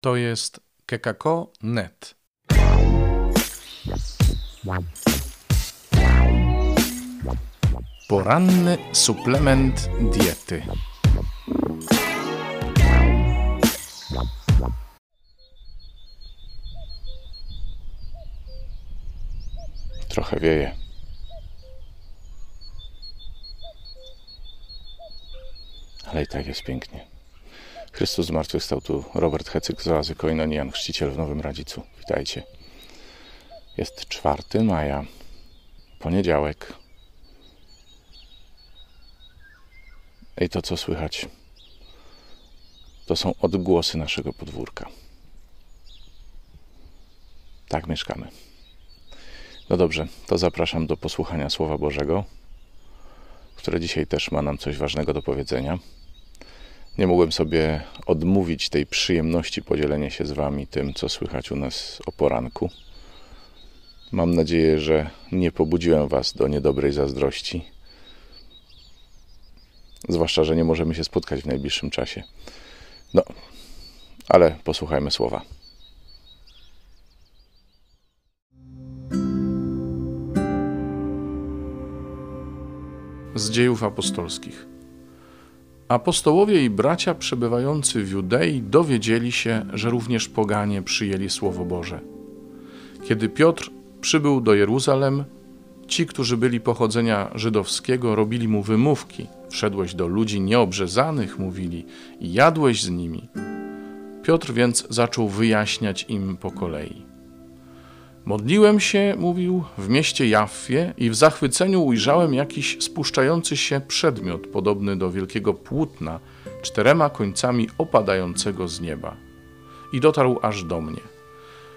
To jest kekako.net. Poranny suplement diety. Trochę wieje. Ale i tak jest pięknie. Chrystus zmartwychwstał tu Robert Hecyk z oazy Koinonian, chrzciciel w Nowym Radzicu. Witajcie. Jest 4 maja, poniedziałek. I to, co słychać, to są odgłosy naszego podwórka. Tak mieszkamy. No dobrze, to zapraszam do posłuchania Słowa Bożego, które dzisiaj też ma nam coś ważnego do powiedzenia. Nie mogłem sobie odmówić tej przyjemności podzielenia się z Wami tym, co słychać u nas o poranku. Mam nadzieję, że nie pobudziłem Was do niedobrej zazdrości. Zwłaszcza, że nie możemy się spotkać w najbliższym czasie. No, ale posłuchajmy słowa. Z dziejów apostolskich. Apostołowie i bracia przebywający w Judei dowiedzieli się, że również poganie przyjęli Słowo Boże. Kiedy Piotr przybył do Jeruzalem, ci, którzy byli pochodzenia żydowskiego, robili mu wymówki. Wszedłeś do ludzi nieobrzezanych, mówili, i jadłeś z nimi. Piotr więc zaczął wyjaśniać im po kolei. Modliłem się, mówił, w mieście Jaffie i w zachwyceniu ujrzałem jakiś spuszczający się przedmiot podobny do wielkiego płótna, czterema końcami opadającego z nieba. I dotarł aż do mnie.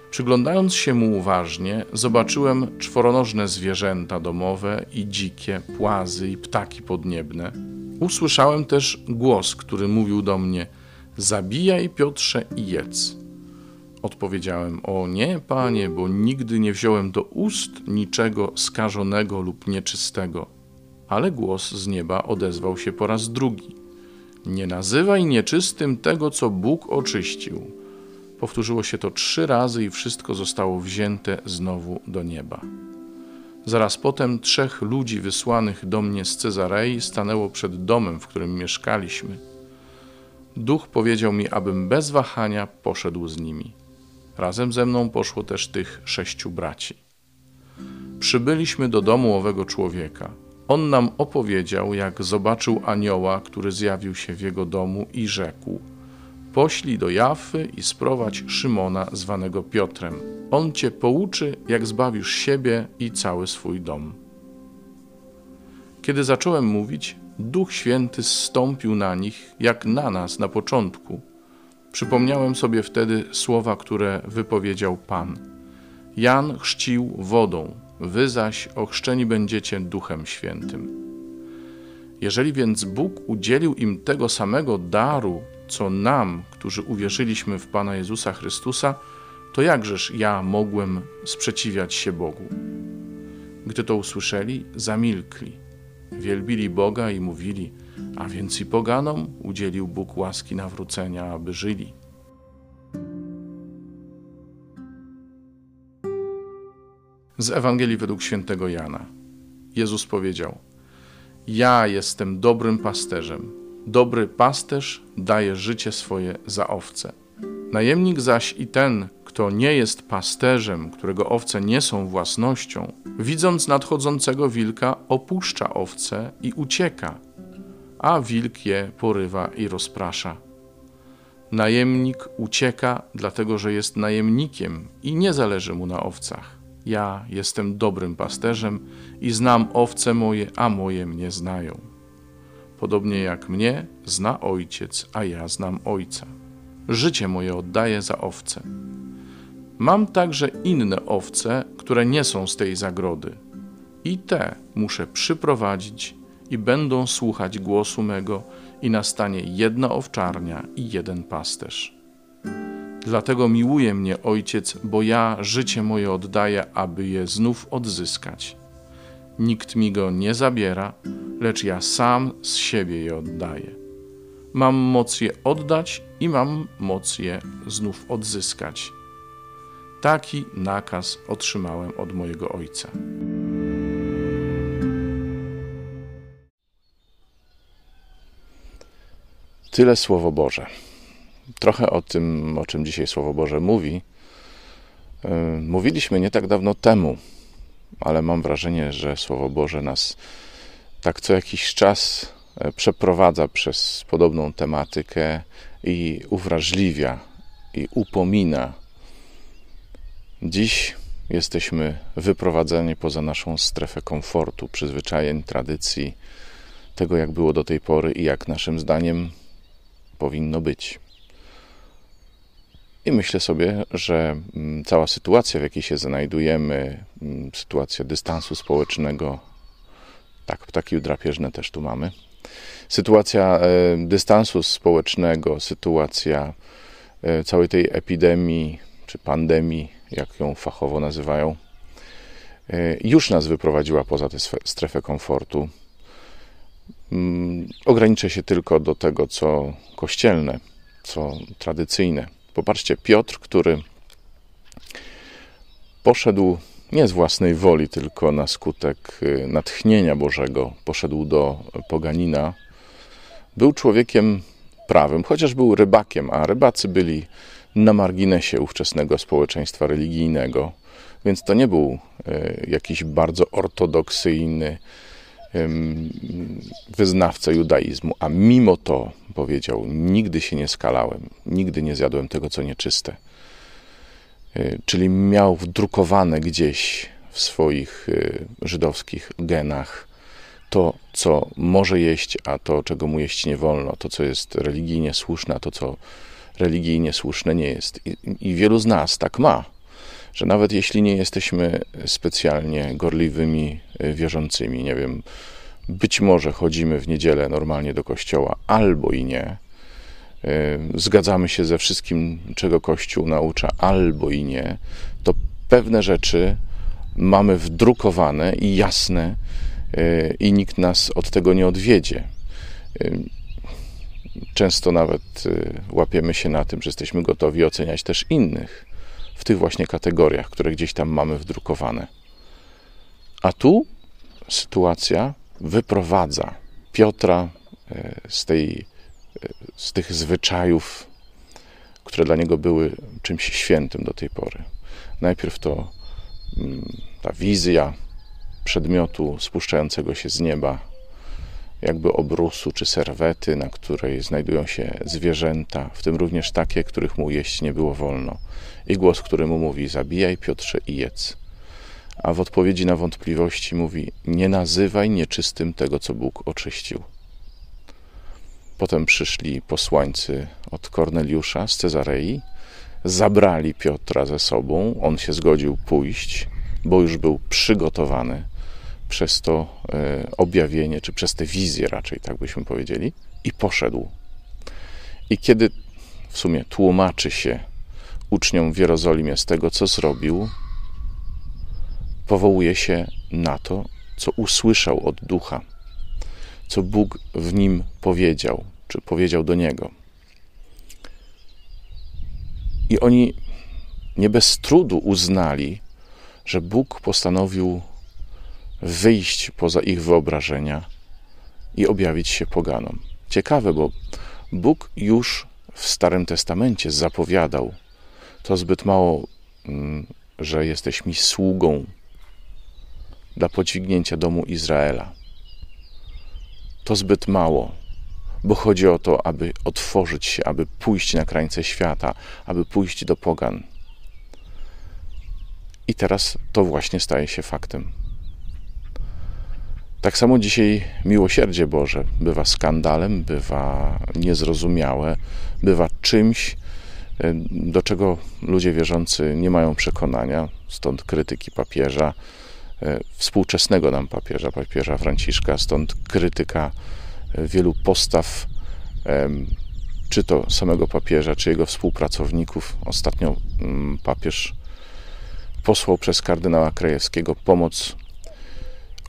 Przyglądając się mu uważnie, zobaczyłem czworonożne zwierzęta domowe i dzikie, płazy i ptaki podniebne. Usłyszałem też głos, który mówił do mnie: Zabijaj, Piotrze, i jedz. Odpowiedziałem: O nie, panie, bo nigdy nie wziąłem do ust niczego skażonego lub nieczystego. Ale głos z nieba odezwał się po raz drugi: Nie nazywaj nieczystym tego, co Bóg oczyścił. Powtórzyło się to trzy razy i wszystko zostało wzięte znowu do nieba. Zaraz potem trzech ludzi wysłanych do mnie z Cezarei stanęło przed domem, w którym mieszkaliśmy. Duch powiedział mi, abym bez wahania poszedł z nimi. Razem ze mną poszło też tych sześciu braci. Przybyliśmy do domu owego człowieka. On nam opowiedział, jak zobaczył anioła, który zjawił się w jego domu i rzekł: Poślij do Jafy i sprowadź Szymona, zwanego Piotrem. On cię pouczy, jak zbawisz siebie i cały swój dom. Kiedy zacząłem mówić, Duch Święty zstąpił na nich, jak na nas na początku Przypomniałem sobie wtedy słowa, które wypowiedział Pan. Jan chrzcił wodą, wy zaś ochrzczeni będziecie Duchem Świętym. Jeżeli więc Bóg udzielił im tego samego daru, co nam, którzy uwierzyliśmy w Pana Jezusa Chrystusa, to jakżeż ja mogłem sprzeciwiać się Bogu? Gdy to usłyszeli, zamilkli, wielbili Boga i mówili – a więc i poganom udzielił Bóg łaski nawrócenia, aby żyli. Z Ewangelii według świętego Jana. Jezus powiedział: Ja jestem dobrym pasterzem. Dobry pasterz daje życie swoje za owce. Najemnik zaś i ten, kto nie jest pasterzem, którego owce nie są własnością, widząc nadchodzącego wilka, opuszcza owce i ucieka a wilk je porywa i rozprasza. Najemnik ucieka, dlatego że jest najemnikiem i nie zależy mu na owcach. Ja jestem dobrym pasterzem i znam owce moje, a moje mnie znają. Podobnie jak mnie zna ojciec, a ja znam ojca. Życie moje oddaję za owce. Mam także inne owce, które nie są z tej zagrody. I te muszę przyprowadzić i będą słuchać głosu mego, i nastanie jedna owczarnia i jeden pasterz. Dlatego miłuje mnie Ojciec, bo ja życie moje oddaję, aby je znów odzyskać. Nikt mi go nie zabiera, lecz ja sam z siebie je oddaję. Mam moc je oddać i mam moc je znów odzyskać. Taki nakaz otrzymałem od mojego Ojca. Tyle Słowo Boże. Trochę o tym, o czym dzisiaj Słowo Boże mówi, yy, mówiliśmy nie tak dawno temu, ale mam wrażenie, że Słowo Boże nas tak co jakiś czas e, przeprowadza przez podobną tematykę i uwrażliwia i upomina. Dziś jesteśmy wyprowadzeni poza naszą strefę komfortu, przyzwyczajeń, tradycji, tego jak było do tej pory i jak naszym zdaniem powinno być. I myślę sobie, że mm, cała sytuacja, w jakiej się znajdujemy, mm, sytuacja dystansu społecznego, tak, ptaki drapieżne też tu mamy, sytuacja e, dystansu społecznego, sytuacja e, całej tej epidemii czy pandemii, jak ją fachowo nazywają, e, już nas wyprowadziła poza tę strefę komfortu. Mm, ograniczę się tylko do tego, co kościelne, co tradycyjne. Popatrzcie, Piotr, który poszedł nie z własnej woli, tylko na skutek y, natchnienia Bożego, poszedł do poganina, był człowiekiem prawym, chociaż był rybakiem, a rybacy byli na marginesie ówczesnego społeczeństwa religijnego, więc to nie był y, jakiś bardzo ortodoksyjny wyznawca judaizmu, a mimo to powiedział: Nigdy się nie skalałem, nigdy nie zjadłem tego, co nieczyste. Y, czyli miał wdrukowane gdzieś w swoich y, żydowskich genach to, co może jeść, a to, czego mu jeść nie wolno, to, co jest religijnie słuszne, a to, co religijnie słuszne nie jest. I, I, wielu z nas tak ma, że nawet jeśli nie jesteśmy specjalnie gorliwymi y, wierzącymi, nie wiem, być może chodzimy w niedzielę normalnie do kościoła, albo i nie, zgadzamy się ze wszystkim, czego Kościół naucza, albo i nie, to pewne rzeczy mamy wdrukowane i jasne, y, i nikt nas od tego nie odwiedzie. Często nawet y, łapiemy się na tym, że jesteśmy gotowi oceniać też innych w tych właśnie kategoriach, które gdzieś tam mamy wdrukowane. A tu sytuacja wyprowadza Piotra y, z tej z tych zwyczajów, które dla niego były czymś świętym do tej pory. Najpierw to mm, ta wizja przedmiotu spuszczającego się z nieba, jakby obrusu czy serwety, na której znajdują się zwierzęta, w tym również takie, których mu jeść nie było wolno. I głos, który mu mówi: Zabijaj, Piotrze, i jedz. A w odpowiedzi na wątpliwości mówi: Nie nazywaj nieczystym tego, co Bóg oczyścił. Potem przyszli posłańcy od Korneliusza z Cezarei, zabrali Piotra ze sobą. On się zgodził pójść, bo już był przygotowany przez to e, objawienie, czy przez tę wizję raczej, tak byśmy powiedzieli, i poszedł. I kiedy w sumie tłumaczy się uczniom w Jerozolimie z tego, co zrobił, powołuje się na to, co usłyszał od ducha, co Bóg w nim powiedział czy powiedział do niego. I oni nie bez trudu uznali, że Bóg postanowił wyjść poza ich wyobrażenia i objawić się poganom. Ciekawe, bo Bóg już w Starym Testamencie zapowiadał to zbyt mało, mm, że jesteś mi sługą dla podźwignięcia domu Izraela. To zbyt mało bo chodzi o to, aby otworzyć się, aby pójść na krańce świata, aby pójść do pogan. I teraz to właśnie staje się faktem. Tak samo dzisiaj miłosierdzie Boże bywa skandalem, bywa niezrozumiałe, bywa czymś, e, do czego ludzie wierzący nie mają przekonania, stąd krytyki papieża, e, współczesnego nam papieża, papieża Franciszka, stąd krytyka wielu postaw, czy to samego papieża, czy jego współpracowników. Ostatnio mm, papież posłał przez kardynała Krajewskiego pomoc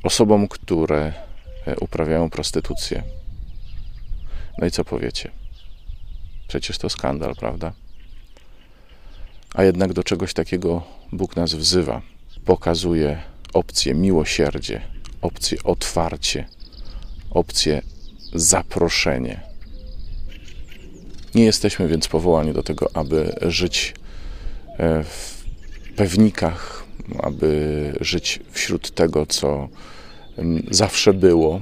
osobom, które e, uprawiają prostytucję. No i co powiecie? Przecież to skandal, prawda? A jednak do czegoś takiego Bóg nas wzywa. Pokazuje opcję miłosierdzie, opcję otwarcie, opcję zaproszenie. Nie jesteśmy więc powołani do tego, aby żyć e, w pewnikach, aby żyć wśród tego, co mm, zawsze było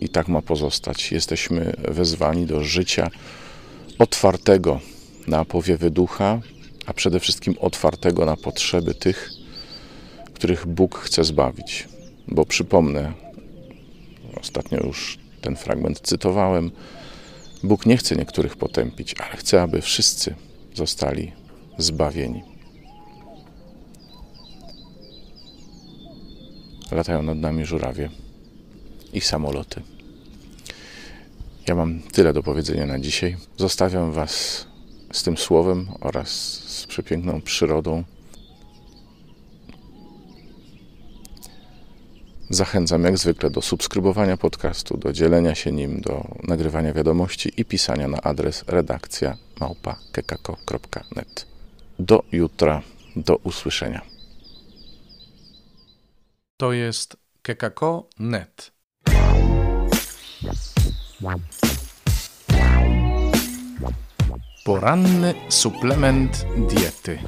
i tak ma pozostać. Jesteśmy wezwani do życia otwartego na powiewy ducha, a przede wszystkim otwartego na potrzeby tych, których Bóg chce zbawić. Bo przypomnę, ostatnio już ten fragment cytowałem, Bóg nie chce niektórych potępić, ale chce, aby wszyscy zostali zbawieni. Latają nad nami żurawie i samoloty. Ja mam tyle do powiedzenia na dzisiaj. Zostawiam Was z tym słowem oraz z przepiękną przyrodą. Zachęcam jak zwykle do subskrybowania podcastu, do dzielenia się nim, do nagrywania wiadomości i pisania na adres redakcja małpa.kekako.net. Do jutra, do usłyszenia. To jest kekako.net. Poranny suplement diety.